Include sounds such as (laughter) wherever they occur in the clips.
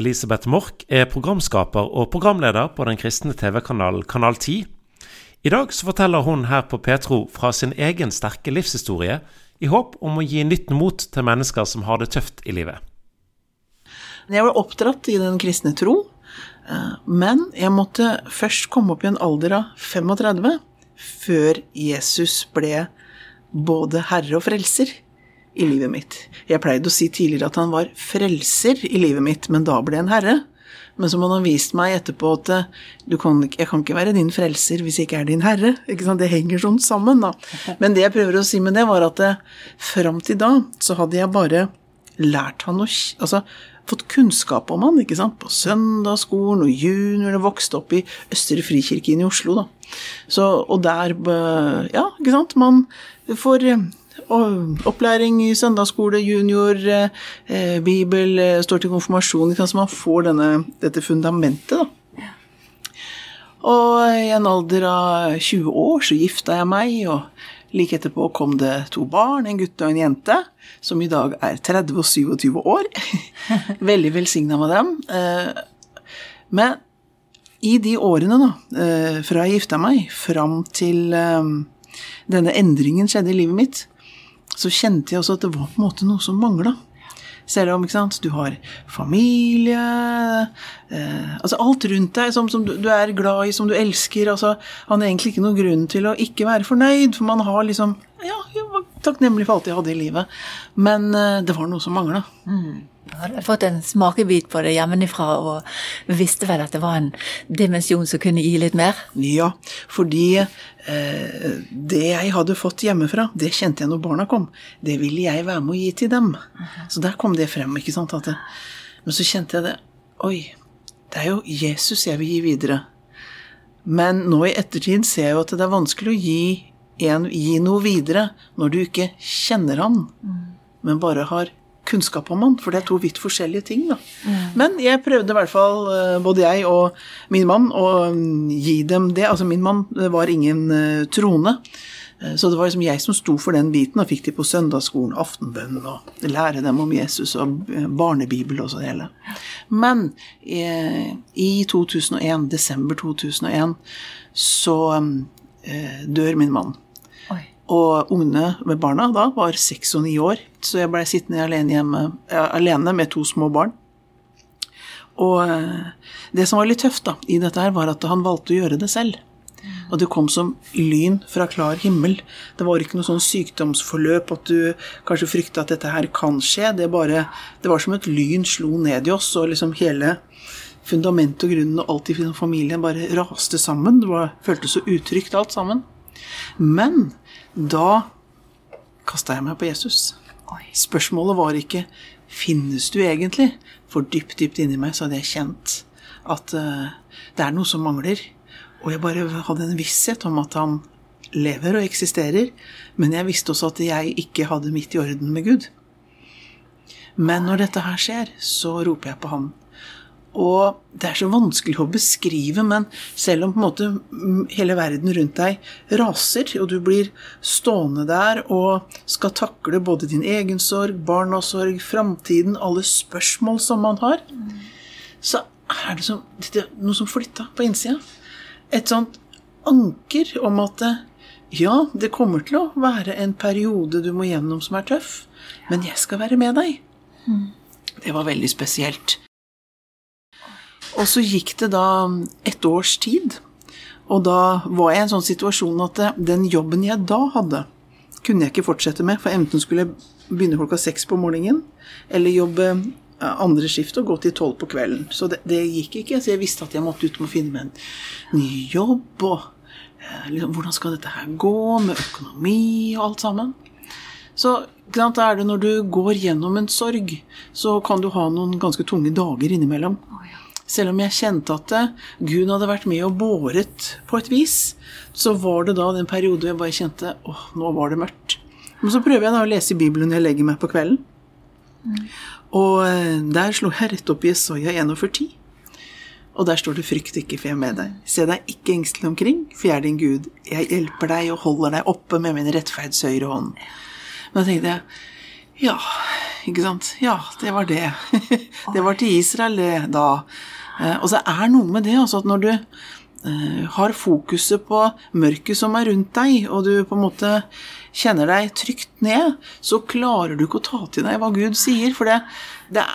Elisabeth Mork er programskaper og programleder på den kristne TV-kanalen Kanal 10. I dag så forteller hun her på Petro fra sin egen sterke livshistorie, i håp om å gi nytt mot til mennesker som har det tøft i livet. Jeg var oppdratt i den kristne tro, eh, men jeg måtte først komme opp i en alder av 35 før Jesus ble både herre og frelser i livet mitt. Jeg pleide å si tidligere at han var frelser i livet mitt, men da ble han herre. Men som han har vist meg etterpå at kan, jeg kan ikke være din frelser hvis jeg ikke er din herre. Det henger sånn sammen, da. Men det jeg prøver å si med det, var at fram til da så hadde jeg bare lært han å Altså fått kunnskap om han, ikke sant. På søndagsskolen og junior, og vokste opp i Østre Frikirke i Oslo, da. Så, og der Ja, ikke sant. Man får opplæring i søndagsskole, junior, eh, bibel, eh, står til konfirmasjon, så man får denne, dette fundamentet, da. Og i en alder av 20 år så gifta jeg meg, og like etterpå kom det to barn, en gutt og en jente, som i dag er 30 og 27 år. (laughs) Veldig velsigna med dem. Eh, men i de årene, da, fra jeg gifta meg, fram til denne endringen skjedde i livet mitt, så kjente jeg også at det var på en måte noe som mangla. Selv om sant, du har familie eh, Altså alt rundt deg som, som du, du, er glad i, som du elsker. altså Han har egentlig ikke noen grunn til å ikke være fornøyd, for man har liksom Ja, jeg var takknemlig for alt jeg hadde i livet. Men eh, det var noe som mangla. Mm. Hadde fått en smakebit på det hjemmefra og visste vel at det var en dimensjon som kunne gi litt mer? Ja, fordi eh, det jeg hadde fått hjemmefra, det kjente jeg når barna kom. Det ville jeg være med å gi til dem. Så der kom det frem. ikke sant? Det, men så kjente jeg det. Oi, det er jo Jesus jeg vil gi videre. Men nå i ettertid ser jeg jo at det er vanskelig å gi, en, gi noe videre når du ikke kjenner han, men bare har kunnskap om han, for det er to vidt forskjellige ting. da. Mm. Men jeg prøvde i hvert fall, eh, både jeg og min mann, å mm, gi dem det. Altså, min mann var ingen trone. Eh, så det var liksom jeg som sto for den biten, og fikk de på søndagsskolen, aftenbønn, og lære dem om Jesus og barnebibel og så det hele. Men i, i 2001, desember 2001, så um, dør min mann. Og ungene med barna da var seks og ni år, så jeg blei sittende alene hjemme alene med to små barn. Og eh, det som var litt tøft da, i dette her, var at han valgte å gjøre det selv. Og det kom som lyn fra klar himmel. Det var ikke noe sånn sykdomsforløp at du kanskje frykta at dette her kan skje. Det, bare, det var som et lyn slo ned i oss, og liksom hele fundamentet og grunnen og alt i familien bare raste sammen. Det var, føltes så utrygt alt sammen. Men da kasta jeg meg på Jesus. Spørsmålet var ikke 'finnes du egentlig?' For dypt, dypt inni meg så hadde jeg kjent at uh, det er noe som mangler. Og jeg bare hadde en visshet om at han lever og eksisterer. Men jeg visste også at jeg ikke hadde mitt i orden med Gud. Men når dette her skjer, så roper jeg på ham. Og det er så vanskelig å beskrive, men selv om på en måte hele verden rundt deg raser, og du blir stående der og skal takle både din egen sorg, barnas sorg, framtiden, alle spørsmål som man har, så er det, som, det er noe som flytta på innsida. Et sånt anker om at ja, det kommer til å være en periode du må gjennom som er tøff, men jeg skal være med deg. Det var veldig spesielt. Og så gikk det da et års tid. Og da var jeg i en sånn situasjon at den jobben jeg da hadde, kunne jeg ikke fortsette med. For enten skulle jeg begynne klokka seks på morgenen, eller jobbe andre skift og gå til tolv på kvelden. Så det, det, gikk ikke. Så jeg visste at jeg måtte ut og finne meg en ny jobb. Og eh, liksom, hvordan skal dette her gå med økonomi og alt sammen? Så klart, er det når du går gjennom en sorg, så kan du ha noen ganske tunge dager innimellom. Oh, ja. Selv om jeg kjente at Gud hadde vært med og båret på et vis, så var det da den periode jeg bare kjente åh, nå var det mørkt. Men så prøver jeg da å lese i Bibelen når jeg legger meg på kvelden. Mm. Og eh, der slo jeg rett opp i Jesaja 41,10. Og der står det 'frykt ikke, for jeg er med deg'. Se deg ikke engstelig omkring, for jeg er din Gud. Jeg hjelper deg og holder deg oppe med min rettferds høyre hånd. Men da tenkte jeg ja, ikke sant. Ja, det var det. (laughs) det var til Israel, det, da. Eh, og så er noe med det, også at når du eh, har fokuset på mørket som er rundt deg, og du på en måte kjenner deg trygt ned, så klarer du ikke å ta til deg hva Gud sier. For det, det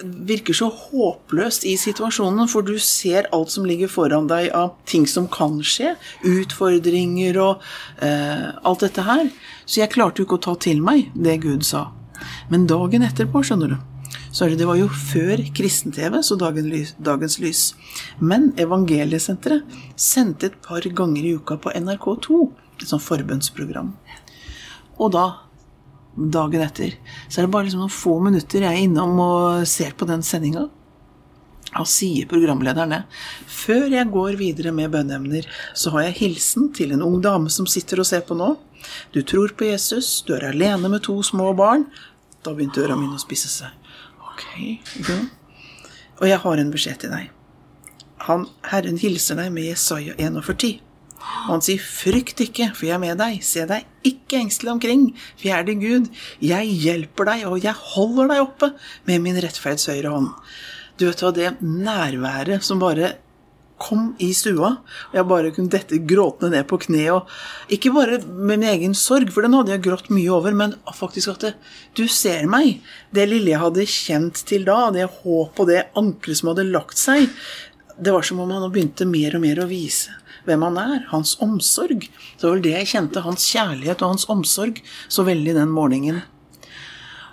virker så håpløst i situasjonen, for du ser alt som ligger foran deg av ting som kan skje, utfordringer og eh, alt dette her. Så jeg klarte jo ikke å ta til meg det Gud sa. Men dagen etterpå, skjønner du, så det, var jo før kristen-TV, så dagen dagens lys. Men Evangeliesenteret sendte et par ganger i uka på NRK2, et sånt forbønnsprogram. Og da, dagen etter, så er det bare liksom noen få minutter jeg er innom og ser på den sendinga. Da sier programlederen det. Før jeg går videre med bønneemner, så har jeg hilsen til en ung dame som sitter og ser på nå. Du tror på Jesus, du er alene med to små barn. Da begynte øra mine å spisse seg. Ok. Og jeg har en beskjed til deg. Han, Herren hilser deg med Jesaja 41. Og han sier, 'Frykt ikke, for jeg er med deg. Se deg ikke engstelig omkring, for jeg er din Gud. Jeg hjelper deg, og jeg holder deg oppe med min rettferds høyre hånd.' Du vet hva, det nærværet som bare kom i stua, og jeg bare kunne dette gråtende ned på kne, og ikke bare med min egen sorg, for den hadde jeg grått mye over, men faktisk at det, du ser meg. Det lille jeg hadde kjent til da, det håp og det ankeret som hadde lagt seg, det var som om han begynte mer og mer å vise hvem han er, hans omsorg. Det var vel det jeg kjente, hans kjærlighet og hans omsorg så veldig den morgenen.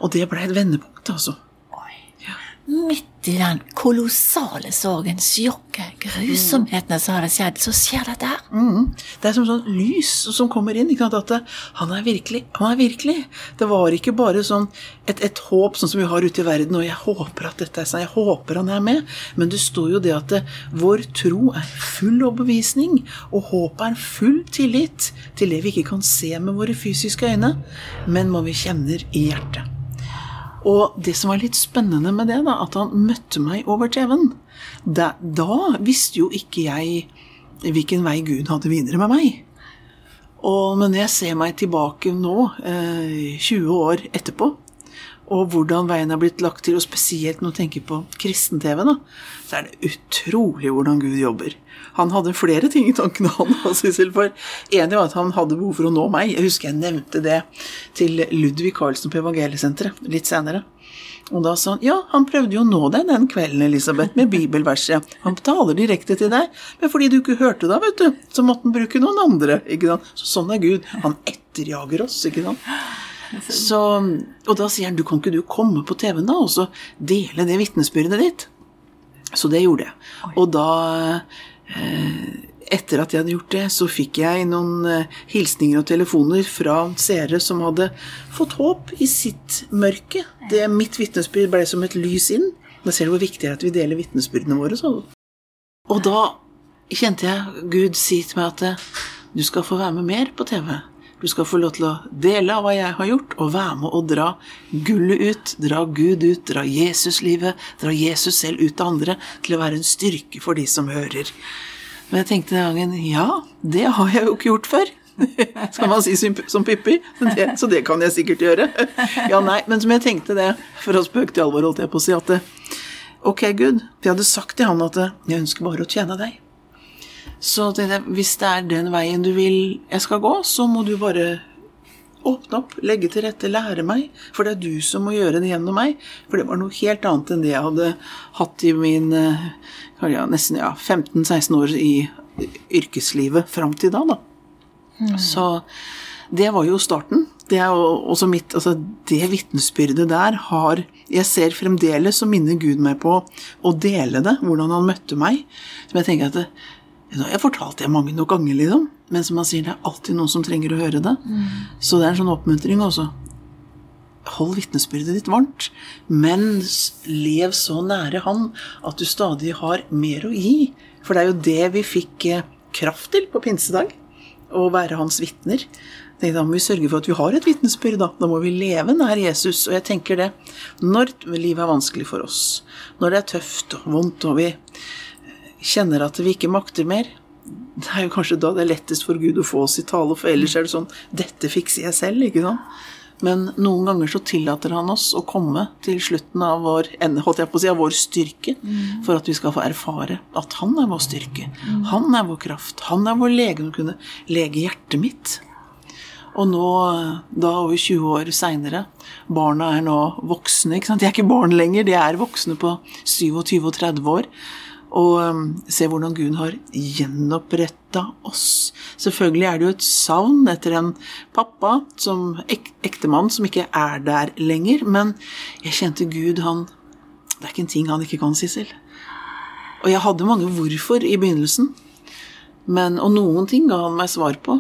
Og det ble et vendepunkt, altså. Midt i den kolossale sorgen, sjokket, grusomhetene som hadde skjedd, så skjer dette her. Mm. Det er som sånn lys som kommer inn. At det, han er virkelig. Han er virkelig. Det var ikke bare sånn et, et håp sånn som vi har ute i verden, og jeg håper at dette er sånn, jeg håper han er med. Men det står jo det at det, vår tro er full overbevisning, og håpet er full tillit til det vi ikke kan se med våre fysiske øyne, men hva vi kjenner i hjertet. Og det som var litt spennende med det, da, at han møtte meg over TV-en da, da visste jo ikke jeg hvilken vei Gud hadde videre med meg. Og, når jeg ser meg tilbake nå, eh, 20 år etterpå, og hvordan veien er blitt lagt til, og spesielt når du tenker på kristen-TV, da, så er det utrolig hvordan Gud jobber. Han hadde flere ting i tankene, han Sissel. For enig var at han hadde behov for å nå meg. Jeg husker jeg nevnte det til Ludvig Carlsen på Evangeliesenteret litt senere. Og da sa han ja, han prøvde jo å nå deg den kvelden, Elisabeth, med bibelverset. Han taler direkte til deg, men fordi du ikke hørte det, vet du, så måtte han bruke noen andre. ikke sant? Så sånn er Gud. Han etterjager oss, ikke sant. Så, og da sier han du kan ikke du komme på TV-en da og så dele det vitnesbyrdet ditt? Så det gjorde jeg. Og da Eh, etter at jeg hadde gjort det, så fikk jeg noen eh, hilsninger og telefoner fra seere som hadde fått håp i sitt mørke. Det Mitt vitnesbyrd ble som et lys inn. Da ser du hvor viktig det er at vi deler vitnesbyrdene våre. Så. Og da kjente jeg Gud si til meg at eh, du skal få være med mer på TV. Du skal få lov til å dele av hva jeg har gjort, og være med å dra gullet ut, dra Gud ut, dra Jesuslivet, dra Jesus selv ut til andre, til å være en styrke for de som hører. Men jeg tenkte den gangen ja, det har jeg jo ikke gjort før. (laughs) Skal man si som Pippi? Det, så det kan jeg sikkert gjøre. (laughs) Ja, nei, men som jeg tenkte det, for å spøke til alvor, holdt jeg på å si, at ok, Gud, jeg hadde sagt til han at jeg ønsker bare å tjene deg. Så tenkte jeg, hvis det er den veien du vil jeg skal gå, så må du bare åpne opp, legge til rette, lære meg. For det er du som må gjøre det gjennom meg. For det var noe helt annet enn det jeg hadde hatt i min eh, ja, nesten ja, 15-16 år i yrkeslivet fram til da. da. Mm. Så det var jo starten. Det er også mitt, altså det vitnesbyrdet der har Jeg ser fremdeles så minner Gud meg på å dele det, hvordan han møtte meg. Som jeg tenker at jeg har fortalt det mange nok ganger, liksom. Men som han sier, det er alltid noen som trenger å høre det. Mm. Så det er en sånn oppmuntring også. Hold vitnesbyrdet ditt varmt, men lev så nære Han at du stadig har mer å gi. For det er jo det vi fikk eh, kraft til på pinsedag. Å være hans vitner. Da må vi sørge for at vi har et vitnesbyrd. Da. da må vi leve nær Jesus. Og jeg tenker det når livet er vanskelig for oss, når det er tøft og vondt, og vi kjenner at vi ikke makter mer, det er jo kanskje da det er lettest for Gud å få oss i tale, for ellers er det sånn 'Dette fikser jeg selv', ikke sant? Men noen ganger så tillater han oss å komme til slutten av vår, si, av vår styrke, for at vi skal få erfare at han er vår styrke. Han er vår kraft. Han er vår lege som kunne lege hjertet mitt. Og nå, da over 20 år seinere, barna er nå voksne. ikke sant? De er ikke barn lenger, de er voksne på 27 og 30 år. Og um, se hvordan Gud har gjenoppretta oss. Selvfølgelig er det jo et savn etter en pappa, som ek ektemann, som ikke er der lenger. Men jeg kjente Gud, han Det er ikke en ting han ikke kan, Sissel. Og jeg hadde mange hvorfor i begynnelsen. Men, og noen ting ga han meg svar på.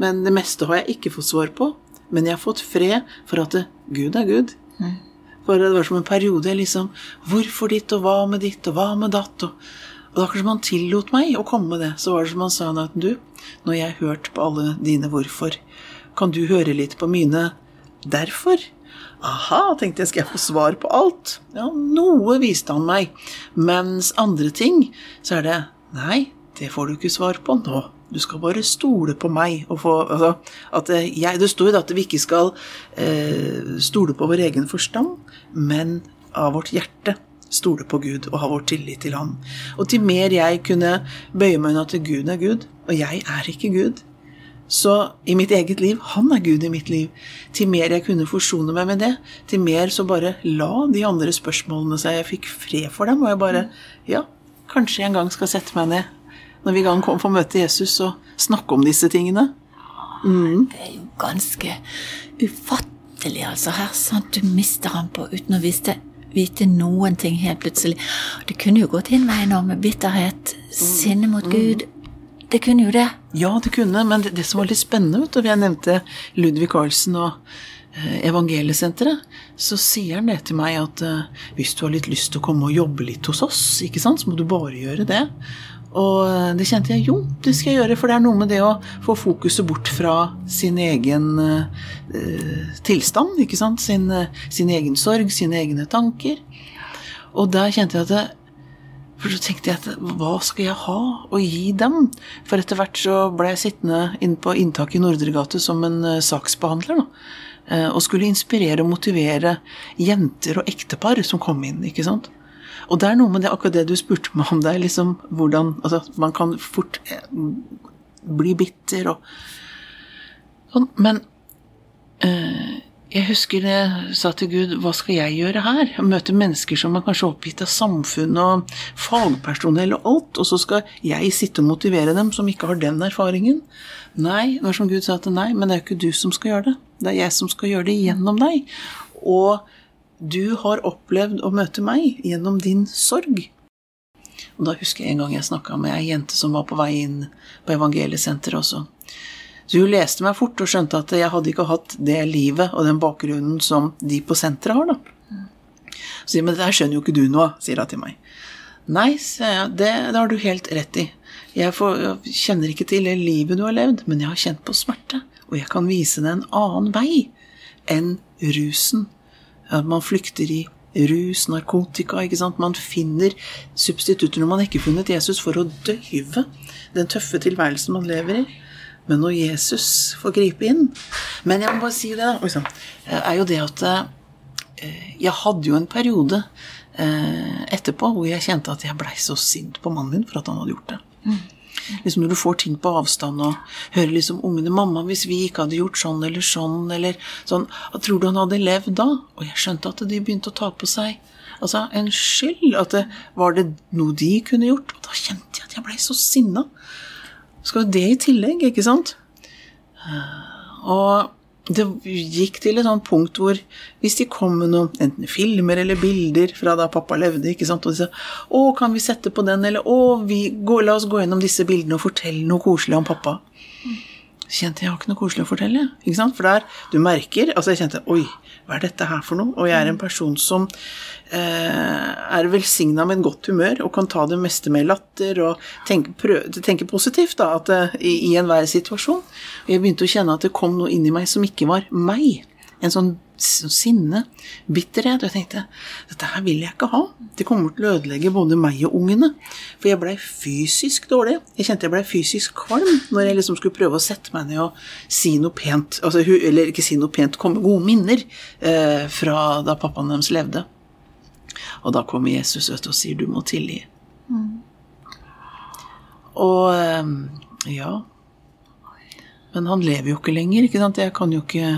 Men det meste har jeg ikke fått svar på. Men jeg har fått fred for at Gud er Gud. For det var som en periode liksom Hvorfor ditt, og hva med ditt, og hva med datt? Og, og da kanskje han tillot meg å komme med det. Så var det som han sa at du, når jeg har hørt på alle dine hvorfor, kan du høre litt på mine derfor? Aha, tenkte jeg, skal jeg få svar på alt? Ja, noe viste han meg. Mens andre ting, så er det Nei, det får du ikke svar på nå. Du skal bare stole på meg. Og få, altså, at jeg, det står jo at vi ikke skal eh, stole på vår egen forstand, men av vårt hjerte stole på Gud og ha vår tillit til Han. Og til mer jeg kunne bøye meg unna at Gud er Gud, og jeg er ikke Gud, så i mitt eget liv Han er Gud i mitt liv. Til mer jeg kunne forsone meg med det, til mer så bare la de andre spørsmålene seg. Jeg fikk fred for dem, og jeg bare Ja, kanskje jeg en gang skal sette meg ned når vi i gang å møte Jesus og snakke om disse tingene. Mm. Det er jo ganske ufattelig, altså. Her, sant? Du mister han på uten å vite, vite noen ting helt plutselig. Det kunne jo gått inn veien nå med bitterhet, sinne mot Gud. Det kunne jo det. Ja, det kunne, men det, det som var litt spennende, vet du, jeg nevnte Ludvig Carlsen og eh, Evangeliesenteret, så sier han det til meg at uh, hvis du har litt lyst til å komme og jobbe litt hos oss, ikke sant, så må du bare gjøre det. Og det kjente jeg jo, det skal jeg gjøre, for det er noe med det å få fokuset bort fra sin egen eh, tilstand, ikke sant, sin, uh, sin, egen sorg, sine egne tanker. Og der kjente jeg at det, For så tenkte jeg at hva skal jeg ha å gi dem? For etter hvert så ble jeg sittende inne på inntaket i Nordregate som en uh, saksbehandler, da. Og skulle inspirere og motivere jenter og ektepar som kom inn, ikke sant. Og det er noe med det, akkurat det du spurte meg om der, liksom hvordan Altså, man kan fort bli bitter og sånn. Men øh, jeg husker jeg sa til Gud, hva skal jeg gjøre her? Møte mennesker som er kanskje oppgitt av samfunn og fagpersonell og alt, og så skal jeg sitte og motivere dem som ikke har den erfaringen. Nei, det var som Gud sa til nei, men det er jo ikke du som skal gjøre det. Det er jeg som skal gjøre det gjennom deg. Og du har opplevd å møte meg gjennom din sorg. Og da husker jeg en gang jeg snakka med ei jente som var på vei inn på evangeliesenteret også. Så hun leste meg fort og skjønte at jeg hadde ikke hatt det livet og den bakgrunnen som de på senteret har, da. Så sier men det skjønner jo ikke du noe sier hun til meg. Nei, det, det har du helt rett i. Jeg, får, jeg kjenner ikke til det livet du har levd, men jeg har kjent på smerte, og jeg kan vise deg en annen vei enn rusen man flykter i rus, narkotika. ikke sant? Man finner substitutter når man ikke har funnet Jesus, for å døyve den tøffe tilværelsen man lever i. Men når Jesus får gripe inn Men jeg må bare si det, da. Er jo det at eh, jeg hadde jo en periode eh, etterpå hvor jeg kjente at jeg blei så sint på mannen min for at han hadde gjort det. Liksom når du får ting på avstand og hører liksom ungene 'Mamma, hvis vi ikke hadde gjort sånn eller sånn', eller sånn Tror du han hadde levd da? Og jeg skjønte at de begynte å ta på seg altså en skyld. At det var det noe de kunne gjort? Og da kjente jeg at jeg blei så sinna. Skal jo det i tillegg, ikke sant? Og det gikk til et sånt punkt hvor hvis de kom med noen enten filmer eller bilder fra da pappa levde, ikke sant, og de sa 'Å, kan vi sette på den?' eller 'Å, vi, gå, la oss gå gjennom disse bildene og fortelle noe koselig om pappa'. Så kjente jeg har ikke noe koselig å fortelle. ikke sant, For der, du merker Altså, jeg kjente 'Oi, hva er dette her for noe?' Og jeg er en person som eh, er velsigna med en godt humør og kan ta det meste med latter og tenke, prøve, tenke positivt da, at, uh, i, i enhver situasjon. Og jeg begynte å kjenne at det kom noe inni meg som ikke var meg. En sånn sinne, bitterhet. Og jeg tenkte dette her vil jeg ikke ha. Det kommer til å ødelegge både meg og ungene. For jeg blei fysisk dårlig. Jeg kjente jeg blei fysisk kvalm når jeg liksom skulle prøve å sette meg ned og si noe pent. Altså, eller ikke si noe pent, komme gode minner eh, fra da pappaen deres levde. Og da kommer Jesus ut og sier du må tilgi. Mm. Og eh, ja Men han lever jo ikke lenger, ikke sant. Jeg kan jo ikke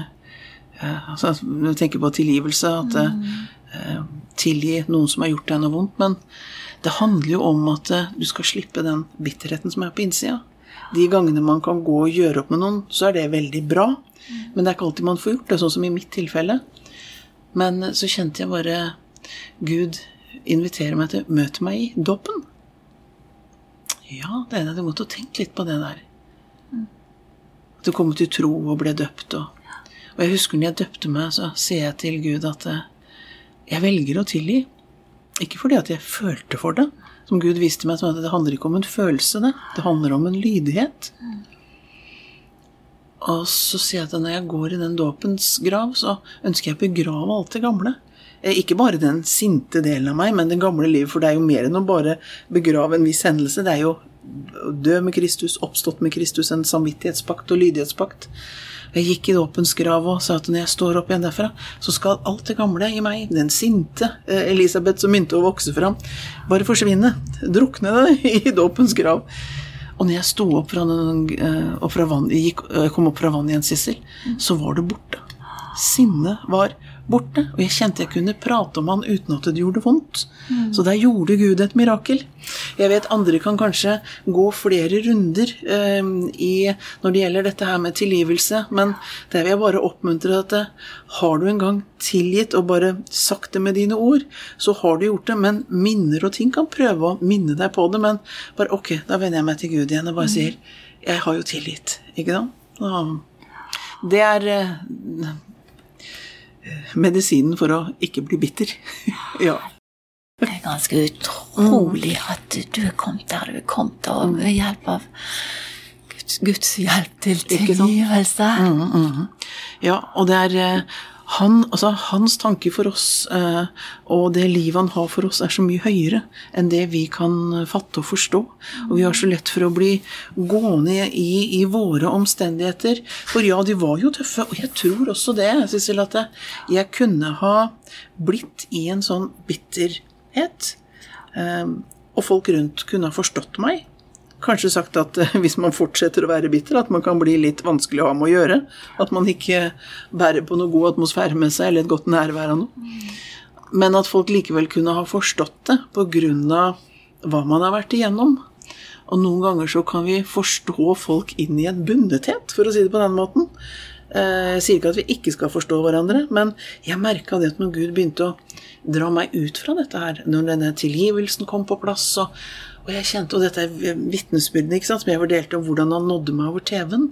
altså, du tenker på tilgivelse, at mm. eh, tilgi noen som har gjort deg noe vondt. Men det handler jo om at eh, du skal slippe den bitterheten som er på innsida. De gangene man kan gå og gjøre opp med noen, så er det veldig bra. Men det er ikke alltid man får gjort det, sånn som i mitt tilfelle. Men eh, så kjente jeg bare Gud inviterer meg til møte meg i dåpen. Ja, det er det Du måtte tenke litt på det der. At du kom til tro og ble døpt. Og, og jeg husker når jeg døpte meg, så sier jeg til Gud at eh, jeg velger å tilgi. Ikke fordi at jeg følte for det, som Gud viste meg, at det handler ikke om en følelse, det. Det handler om en lydighet. Og så sier jeg at når jeg går i den dåpens grav, så ønsker jeg å begrave alt det gamle. Eh, ikke bare den sinte delen av meg, men det gamle livet. For det er jo mer enn å bare begrave en viss hendelse. Det er jo å dø med Kristus, oppstått med Kristus, en samvittighetspakt og lydighetspakt. Jeg gikk i dåpens grav og sa at når jeg står opp igjen derfra, så skal alt det gamle i meg, den sinte eh, Elisabeth som begynte å vokse fram, bare forsvinne. Drukne det (laughs) i dåpens grav. Og når jeg sto opp fra, den, eh, opp fra vann, gikk, kom opp fra vannet igjen, Sissel, så var det borte. Sinnet var borte, og jeg kjente jeg kunne prate om han uten at det gjorde vondt. Mm. Så der gjorde Gud et mirakel. Jeg vet andre kan kanskje gå flere runder eh, i, når det gjelder dette her med tilgivelse, men der vil jeg bare oppmuntre at har du en gang tilgitt og bare sagt det med dine ord, så har du gjort det. Men minner og ting kan prøve å minne deg på det, men bare ok, da vender jeg meg til Gud igjen og bare mm. sier jeg har jo tilgitt. Ikke sant? Det er eh, medisinen for å ikke bli bitter. (laughs) ja. Det er ganske utrolig at du er kommet der du er kommet, og ved hjelp av Guds, Guds hjelp til tilgivelse. Mm, mm, mm. Ja, og det er eh, han, altså, hans tanker for oss eh, og det livet han har for oss, er så mye høyere enn det vi kan fatte og forstå. Og vi har så lett for å bli gående i, i våre omstendigheter. For ja, de var jo tøffe, og jeg tror også det, Sissel, at jeg kunne ha blitt i en sånn bitterhet. Eh, og folk rundt kunne ha forstått meg kanskje sagt at eh, (laughs) hvis man fortsetter å være bitter, at man kan bli litt vanskelig å ha med å gjøre. At man ikke bærer på noe god atmosfære med seg, eller et godt nærvær av noe. Men at folk likevel kunne ha forstått det av hva man har vært igjennom. Og noen ganger så kan vi forstå folk inn i en bundethet, for å si det på den måten. Eh, jeg sier ikke at vi ikke skal forstå hverandre, men jeg merka det at når Gud begynte å dra meg ut fra dette her, når denne tilgivelsen kom på plass, og, og jeg kjente, og dette er vitnesbyrdene som jeg fordelte om hvordan han nådde meg over TV-en.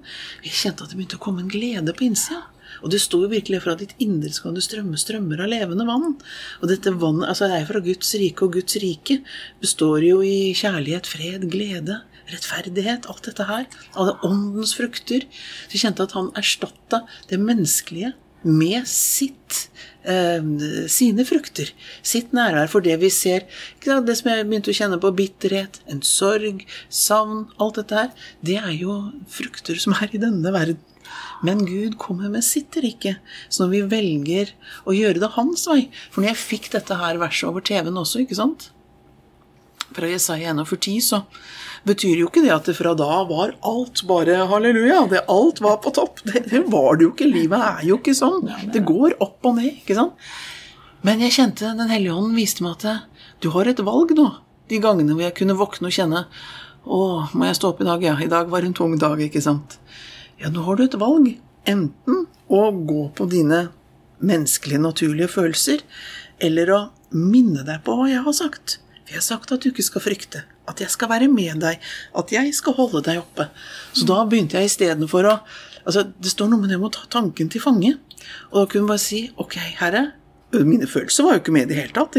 Jeg kjente at det begynte å komme en glede på innsida. Og det sto jo virkelig fra ditt indre skal du strømme strømmer av levende vann. Og dette vannet altså er fra Guds rike, og Guds rike består jo i kjærlighet, fred, glede, rettferdighet, alt dette her. Alle åndens frukter. Så jeg kjente at han erstatta det menneskelige med sitt, eh, sine frukter. Sitt nærvær for det vi ser. Det som jeg begynte å kjenne på, bitterhet, en sorg, savn, alt dette her, det er jo frukter som er i denne verden. Men Gud kommer med sitt rike. Så når vi velger å gjøre det hans vei For når jeg fikk dette her verset over TV-en også, ikke sant Fra Jesaja 41, så betyr jo ikke det at det fra da var alt bare halleluja. Det alt var på topp. Det, det var det jo ikke. Livet er jo ikke sånn. Det går opp og ned, ikke sant. Men jeg kjente Den hellige ånden viste meg at du har et valg nå. De gangene hvor jeg kunne våkne og kjenne Å, må jeg stå opp i dag? Ja, i dag var en tung dag, ikke sant. Ja, nå har du et valg. Enten å gå på dine menneskelige, naturlige følelser, eller å minne deg på hva jeg har sagt. For jeg har sagt at du ikke skal frykte. At jeg skal være med deg. At jeg skal holde deg oppe. Så da begynte jeg istedenfor å altså Det står noe med det med å ta tanken til fange. Og da kunne hun bare si Ok, Herre. Mine følelser var jo ikke med i det hele tatt.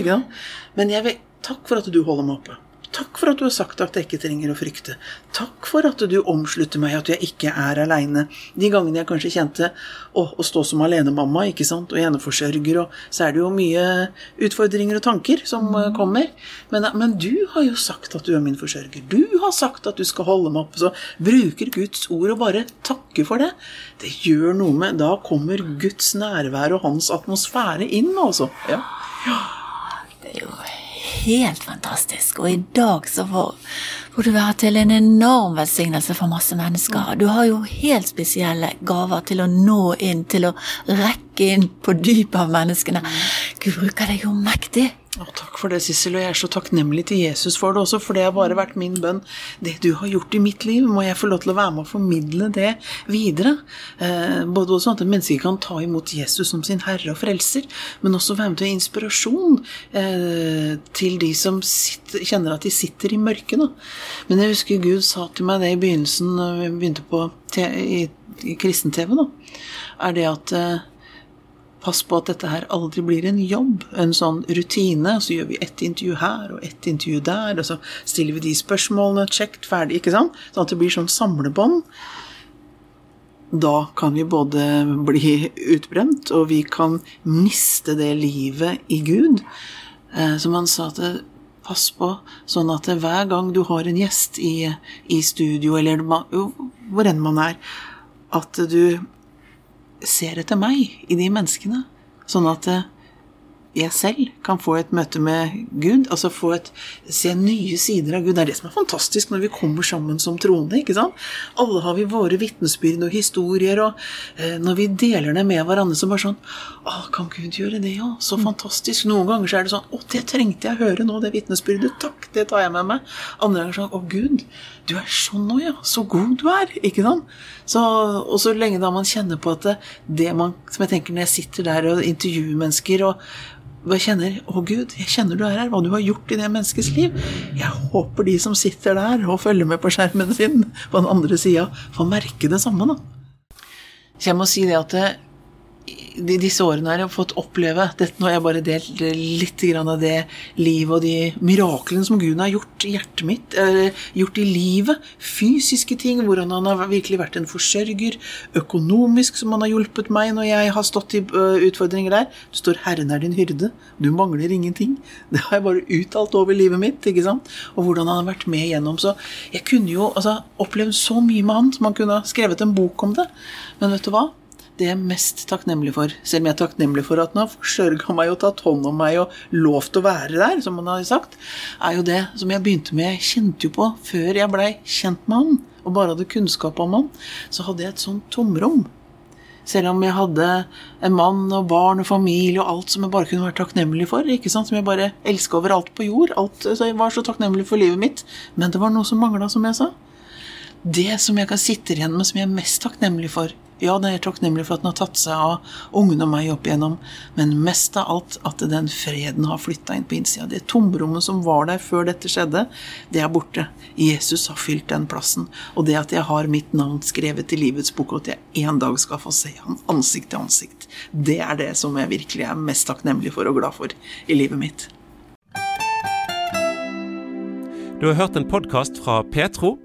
Men jeg vil, takk for at du holder meg oppe. Takk for at du har sagt at jeg ikke trenger å frykte. Takk for at du omslutter meg, at jeg ikke er aleine. De gangene jeg kanskje kjente å, å stå som alenemamma ikke sant, og eneforsørger, og så er det jo mye utfordringer og tanker som mm. kommer. Men, men, du har jo sagt at du er min forsørger. Du har sagt at du skal holde meg oppe. Så bruker Guds ord og bare takker for det. Det gjør noe med Da kommer Guds nærvær og hans atmosfære inn, altså. Ja. ja. Det er jo helt fantastisk. Og i dag så får, du være til en enorm velsignelse for masse mennesker. Du har jo helt spesielle gaver til å nå inn, til å rekke inn på dypet av menneskene. Gud bruker deg jo mektig. Og takk for det, Sissel, og jeg er så takknemlig til Jesus for det også, for det har bare vært min bønn. Det du har gjort i mitt liv, må jeg få lov til å være med og formidle det videre. Eh, både sånn at mennesker kan ta imot Jesus som sin herre og frelser, men også være med til inspirasjon eh, til de som sitter, kjenner at de sitter i mørket. Da. Men jeg husker Gud sa til meg det i begynnelsen, da vi begynte på i, i kristen-TV, da, er det at eh, Pass på at dette her aldri blir en jobb, en sånn rutine. Så gjør vi ett intervju her og ett intervju der, og så stiller vi de spørsmålene, checked, ferdig, ikke sant? Sånn at det blir sånn samlebånd. Da kan vi både bli utbrent, og vi kan miste det livet i Gud. Eh, som han sa at pass på, sånn at hver gang du har en gjest i, i studio, eller hvor enn man er, at du ser etter meg i de menneskene, sånn at jeg selv kan få et møte med Gud, altså få et, se nye sider av Gud. Det er det som er fantastisk når vi kommer sammen som troende. ikke sant? Alle har vi våre vitnesbyrd og historier, og eh, når vi deler det med hverandre, så bare sånn Å, kan Gud gjøre det, ja? Så fantastisk. Noen ganger så er det sånn Å, det trengte jeg høre nå, det vitnesbyrdet. Takk, det tar jeg med meg. Andre ganger sånn Å, Gud, du er sånn nå, ja. Så god du er. Ikke sant? Så, og så lenge da man kjenner på at det, det man Som jeg tenker når jeg sitter der og intervjuer mennesker, og jeg kjenner Å, Gud, jeg kjenner du er her, hva du har gjort i det menneskets liv. Jeg håper de som sitter der og følger med på skjermen sin på den andre sida, får merke det samme, da. Så jeg må si det at de, disse årene har jeg fått oppleve dette. Nå har jeg bare delt litt av det livet og de miraklene som Gud har gjort i hjertet mitt, gjort i livet. Fysiske ting, hvordan han har virkelig vært en forsørger. Økonomisk, som han har hjulpet meg når jeg har stått i utfordringer der. Det står 'Herren er din hyrde'. Du mangler ingenting. (laughs) Det har jeg bare uttalt over livet mitt. ikke sant? Og hvordan han har vært med igjennom. Så jeg kunne jo altså, opplevd så mye med han som han kunne ha skrevet en bok om det. Men vet du hva? Det jeg er mest takknemlig for, selv om jeg er takknemlig for at han har forsørga meg og tatt hånd om meg og lovt å være der, som han har sagt, er jo det som jeg begynte med. Jeg kjente jo på, før jeg blei kjent med han, og bare hadde kunnskap om han, så hadde jeg et sånt tomrom. Selv om jeg hadde en mann og barn og familie og alt som jeg bare kunne være takknemlig for. ikke sant? Som jeg bare elska over alt på jord. Alt, så jeg var så takknemlig for livet mitt. Men det var noe som mangla, som jeg sa. Det som jeg kan sitte igjen med som jeg er mest takknemlig for, ja, det er takknemlig for at den har tatt seg av ungene og meg opp igjennom, men mest av alt at den freden har flytta inn på innsida. Det tomrommet som var der før dette skjedde, det er borte. Jesus har fylt den plassen. Og det at jeg har mitt navn skrevet i livets bok, og at jeg en dag skal få se han ansikt til ansikt, det er det som jeg virkelig er mest takknemlig for og glad for i livet mitt. Du har hørt en podkast fra Petro.